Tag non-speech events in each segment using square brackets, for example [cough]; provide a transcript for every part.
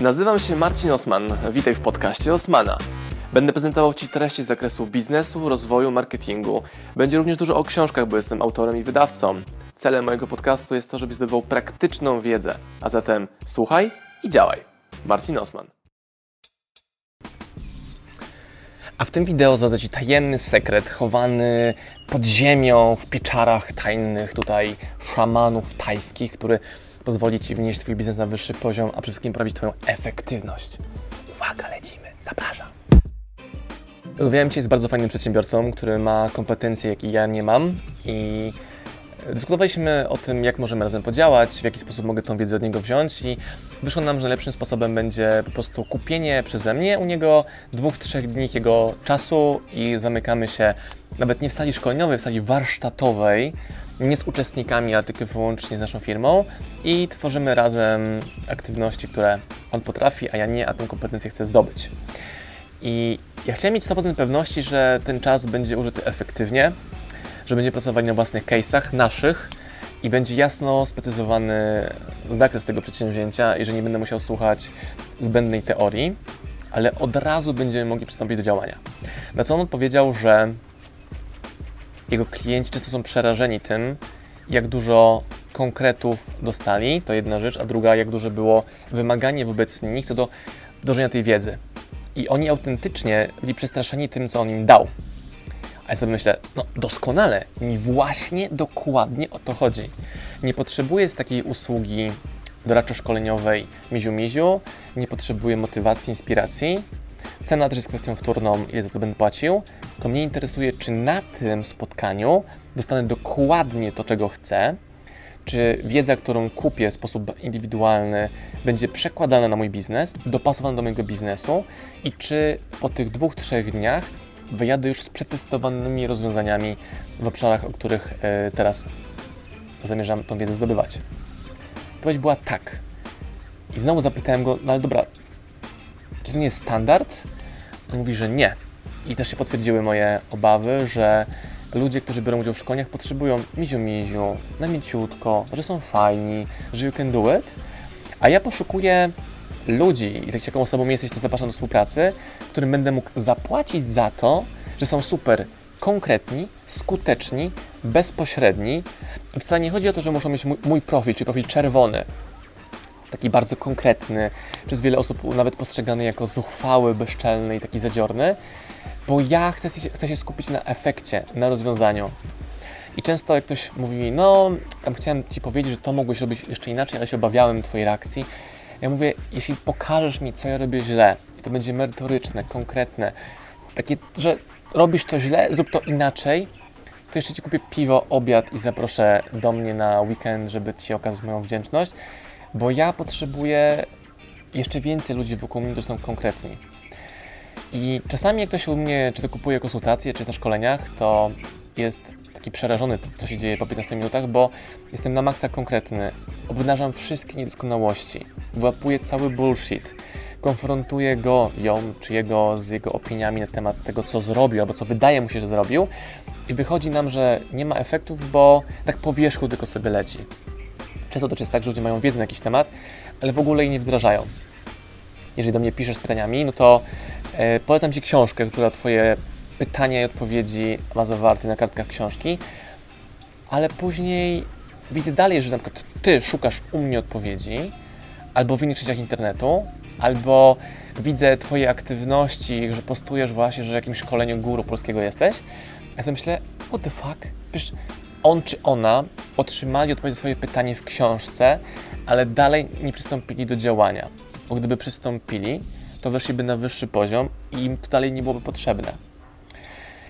Nazywam się Marcin Osman. Witaj w podcaście Osmana. Będę prezentował Ci treści z zakresu biznesu, rozwoju, marketingu. Będzie również dużo o książkach, bo jestem autorem i wydawcą. Celem mojego podcastu jest to, żebyś zdobywał praktyczną wiedzę. A zatem słuchaj i działaj. Marcin Osman. A w tym wideo zdradzę Ci tajemny sekret chowany pod ziemią, w pieczarach tajnych tutaj szamanów tajskich, który pozwoli Ci wnieść Twój biznes na wyższy poziom, a przede wszystkim poprawić Twoją efektywność. Uwaga, lecimy, zapraszam. Rozmawiałem dzisiaj z bardzo fajnym przedsiębiorcą, który ma kompetencje, jakie ja nie mam i dyskutowaliśmy o tym, jak możemy razem podziałać, w jaki sposób mogę tą wiedzę od niego wziąć i wyszło nam, że lepszym sposobem będzie po prostu kupienie przeze mnie u niego dwóch, trzech dni jego czasu i zamykamy się nawet nie w sali szkoleniowej, w sali warsztatowej, nie z uczestnikami, a tylko wyłącznie z naszą firmą i tworzymy razem aktywności, które on potrafi, a ja nie, a tę kompetencję chcę zdobyć. I ja chciałem mieć 100% pewności, że ten czas będzie użyty efektywnie, że będzie pracować na własnych case'ach naszych i będzie jasno sprecyzowany zakres tego przedsięwzięcia i że nie będę musiał słuchać zbędnej teorii, ale od razu będziemy mogli przystąpić do działania. Na co on odpowiedział, że jego klienci często są przerażeni tym, jak dużo konkretów dostali, to jedna rzecz, a druga, jak duże było wymaganie wobec nich co do wdrożenia tej wiedzy. I oni autentycznie byli przestraszeni tym, co on im dał. A ja sobie myślę, no doskonale, mi właśnie dokładnie o to chodzi. Nie potrzebuję z takiej usługi doradczo-szkoleniowej miziu-miziu, nie potrzebuję motywacji, inspiracji. Cena też jest kwestią wtórną, ile za to będę płacił. Tylko mnie interesuje, czy na tym spotkaniu dostanę dokładnie to, czego chcę, czy wiedza, którą kupię w sposób indywidualny, będzie przekładana na mój biznes, dopasowana do mojego biznesu i czy po tych dwóch, trzech dniach wyjadę już z przetestowanymi rozwiązaniami w obszarach, o których e, teraz zamierzam tą wiedzę zdobywać. Odpowiedź była tak. I znowu zapytałem go, no ale dobra, czy to nie jest standard? On mówi, że nie. I też się potwierdziły moje obawy, że ludzie, którzy biorą udział w szkoleniach, potrzebują miziu-miziu, na mięciutko, że są fajni, że you can do it. A ja poszukuję ludzi, i tak jaką osobą jesteś, to zapraszam do współpracy, którym będę mógł zapłacić za to, że są super konkretni, skuteczni, bezpośredni. Wcale nie chodzi o to, że muszą mieć mój, mój profil, czy profil czerwony, taki bardzo konkretny, przez wiele osób nawet postrzegany jako zuchwały, bezczelny i taki zadziorny, bo ja chcę się, chcę się skupić na efekcie, na rozwiązaniu. I często jak ktoś mówi mi, no, tam chciałem Ci powiedzieć, że to mogłeś robić jeszcze inaczej, ale się obawiałem Twojej reakcji. Ja mówię, jeśli pokażesz mi, co ja robię źle, i to będzie merytoryczne, konkretne, takie, że robisz to źle, zrób to inaczej, to jeszcze Ci kupię piwo, obiad i zaproszę do mnie na weekend, żeby Ci okazać moją wdzięczność, bo ja potrzebuję jeszcze więcej ludzi wokół mnie, którzy są konkretni. I czasami jak ktoś u mnie, czy to kupuje konsultacje, czy na szkoleniach, to jest taki przerażony co się dzieje po 15 minutach, bo jestem na maksa konkretny. Obnażam wszystkie niedoskonałości, wyłapuję cały bullshit, konfrontuję go, ją czy jego z jego opiniami na temat tego, co zrobił, albo co wydaje mu się, że zrobił i wychodzi nam, że nie ma efektów, bo tak po wierzchu tylko sobie leci. Często też jest tak, że ludzie mają wiedzę na jakiś temat, ale w ogóle jej nie wdrażają. Jeżeli do mnie piszesz pytaniami, no to e, polecam Ci książkę, która Twoje pytania i odpowiedzi ma zawarte na kartkach książki, ale później widzę dalej, że na przykład Ty szukasz u mnie odpowiedzi, albo w innych sieciach internetu, albo widzę Twoje aktywności, że postujesz właśnie, że w jakimś szkoleniu guru polskiego jesteś. Ja sobie myślę, what the fuck? Przecież on czy ona otrzymali odpowiedź na swoje pytanie w książce, ale dalej nie przystąpili do działania. Bo gdyby przystąpili, to weszliby na wyższy poziom i im to dalej nie byłoby potrzebne.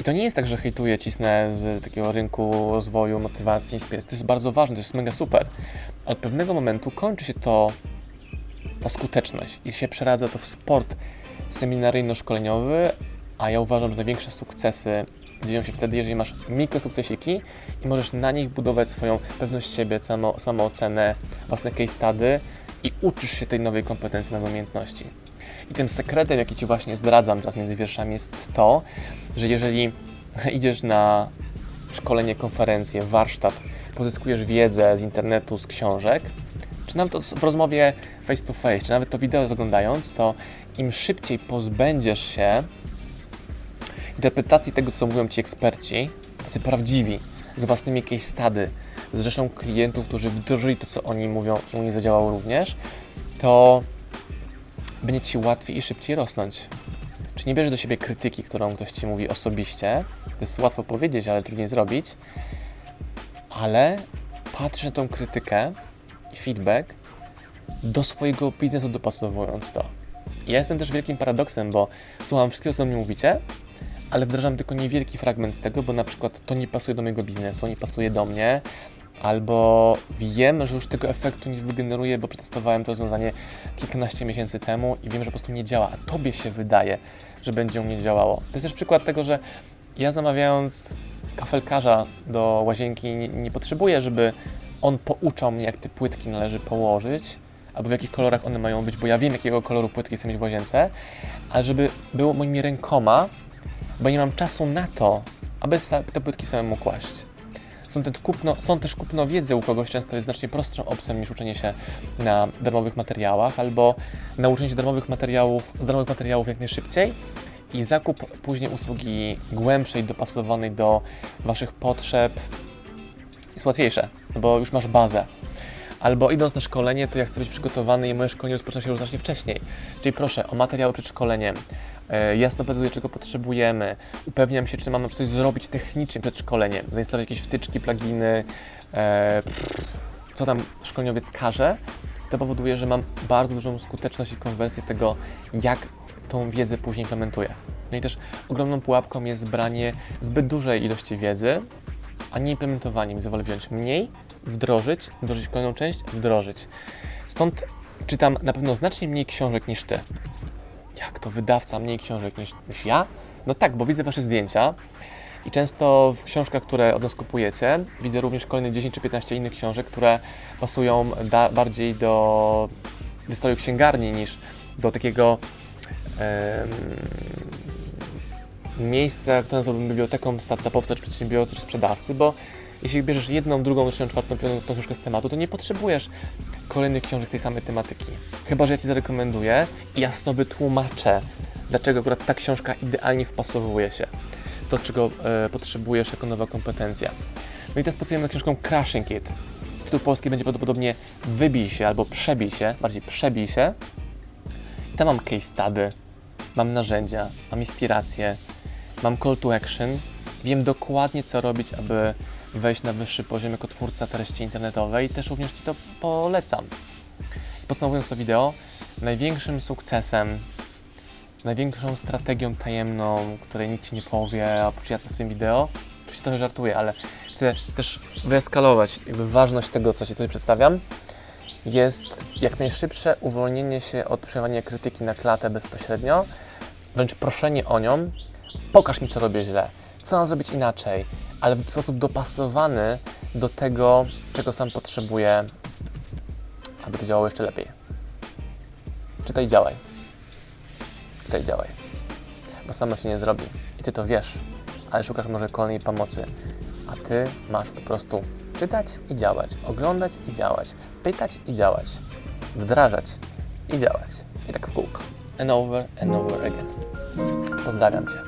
I to nie jest tak, że hejtuję, cisnę z takiego rynku rozwoju, motywacji, inspiracji. To jest bardzo ważne, to jest mega super. Od pewnego momentu kończy się to, ta skuteczność i się przeradza to w sport seminaryjno-szkoleniowy, a ja uważam, że największe sukcesy dzieją się wtedy, jeżeli masz mikrosukcesiki i możesz na nich budować swoją pewność siebie, samo, samoocenę, własne case study i uczysz się tej nowej kompetencji, nowej umiejętności. I tym sekretem, jaki Ci właśnie zdradzam teraz między wierszami, jest to, że jeżeli [laughs] idziesz na szkolenie, konferencję, warsztat, pozyskujesz wiedzę z internetu, z książek, czy nawet w rozmowie face to face, czy nawet to wideo oglądając, to im szybciej pozbędziesz się interpretacji tego, co mówią Ci eksperci, tacy prawdziwi, z własnymi case study, z rzeszą klientów, którzy wdrożyli to, co oni mówią i u nich zadziałało również, to będzie Ci łatwiej i szybciej rosnąć. Czy nie bierzesz do siebie krytyki, którą ktoś Ci mówi osobiście, to jest łatwo powiedzieć, ale trudniej zrobić, ale patrz na tą krytykę feedback do swojego biznesu dopasowując to. Ja jestem też wielkim paradoksem, bo słucham wszystkiego, co do mnie mówicie, ale wdrażam tylko niewielki fragment z tego, bo na przykład to nie pasuje do mojego biznesu, nie pasuje do mnie, albo wiem, że już tego efektu nie wygeneruję, bo przetestowałem to rozwiązanie kilkanaście miesięcy temu i wiem, że po prostu nie działa, a tobie się wydaje, że będzie u mnie działało. To jest też przykład tego, że ja zamawiając kafelkarza do łazienki nie, nie potrzebuję, żeby on pouczał mnie, jak te płytki należy położyć, albo w jakich kolorach one mają być, bo ja wiem, jakiego koloru płytki chcę mieć w łazience, ale żeby było moimi rękoma, bo nie mam czasu na to, aby te płytki samemu kłaść. Są, też kupno, są też kupno wiedzy u kogoś często jest znacznie prostszą opcją niż uczenie się na darmowych materiałach albo nauczenie się darmowych materiałów, z darmowych materiałów jak najszybciej i zakup później usługi głębszej, dopasowanej do Waszych potrzeb jest łatwiejsze, no bo już masz bazę. Albo idąc na szkolenie, to ja chcę być przygotowany i moje szkolenie rozpoczyna się już znacznie wcześniej. Czyli proszę o materiały przed szkoleniem, e, jasno precyzuję, czego potrzebujemy, upewniam się, czy mam coś zrobić technicznie przed szkoleniem, zainstalować jakieś wtyczki, pluginy, e, co tam szkoleniowiec każe. To powoduje, że mam bardzo dużą skuteczność i konwersję tego, jak tą wiedzę później implementuję. No i też ogromną pułapką jest branie zbyt dużej ilości wiedzy, a nie implementowanie. Więc wolę wziąć mniej, wdrożyć, wdrożyć kolejną część, wdrożyć. Stąd czytam na pewno znacznie mniej książek niż ty. Jak to wydawca mniej książek niż, niż ja? No tak, bo widzę wasze zdjęcia i często w książkach, które od nas kupujecie, widzę również kolejne 10 czy 15 innych książek, które pasują bardziej do wystroju księgarni niż do takiego em, miejsca, które nazwałbym biblioteką startupowca, czy przedsiębiorcy, czy sprzedawcy, bo jeśli bierzesz jedną, drugą, trzecią, czwartą, piątą tą książkę z tematu, to nie potrzebujesz kolejnych książek tej samej tematyki. Chyba, że ja Ci zarekomenduję i jasno wytłumaczę, dlaczego akurat ta książka idealnie wpasowuje się. To, czego e, potrzebujesz jako nowa kompetencja. No i teraz pasujemy na książką Crashing It. Tytuł polski będzie prawdopodobnie Wybij się albo Przebij się, bardziej Przebij się. I tam mam case study, mam narzędzia, mam inspiracje, mam call to action, wiem dokładnie co robić, aby wejść na wyższy poziom jako twórca treści internetowej i też również Ci to polecam. Podsumowując to wideo, największym sukcesem, największą strategią tajemną, której nikt Ci nie powie, a ja w tym wideo, oczywiście trochę żartuję, ale chcę też wyeskalować jakby ważność tego, co Ci tutaj przedstawiam, jest jak najszybsze uwolnienie się od przyjmowania krytyki na klatę bezpośrednio, wręcz proszenie o nią, pokaż mi, co robię źle, co mam zrobić inaczej, ale w sposób dopasowany do tego, czego sam potrzebuję, aby to działało jeszcze lepiej. Czytaj, działaj. Czytaj, działaj. Bo samo się nie zrobi. I ty to wiesz, ale szukasz może kolejnej pomocy. A ty masz po prostu czytać i działać, oglądać i działać, pytać i działać, wdrażać i działać. I tak w kółko. And over and over again. Pozdrawiam Cię.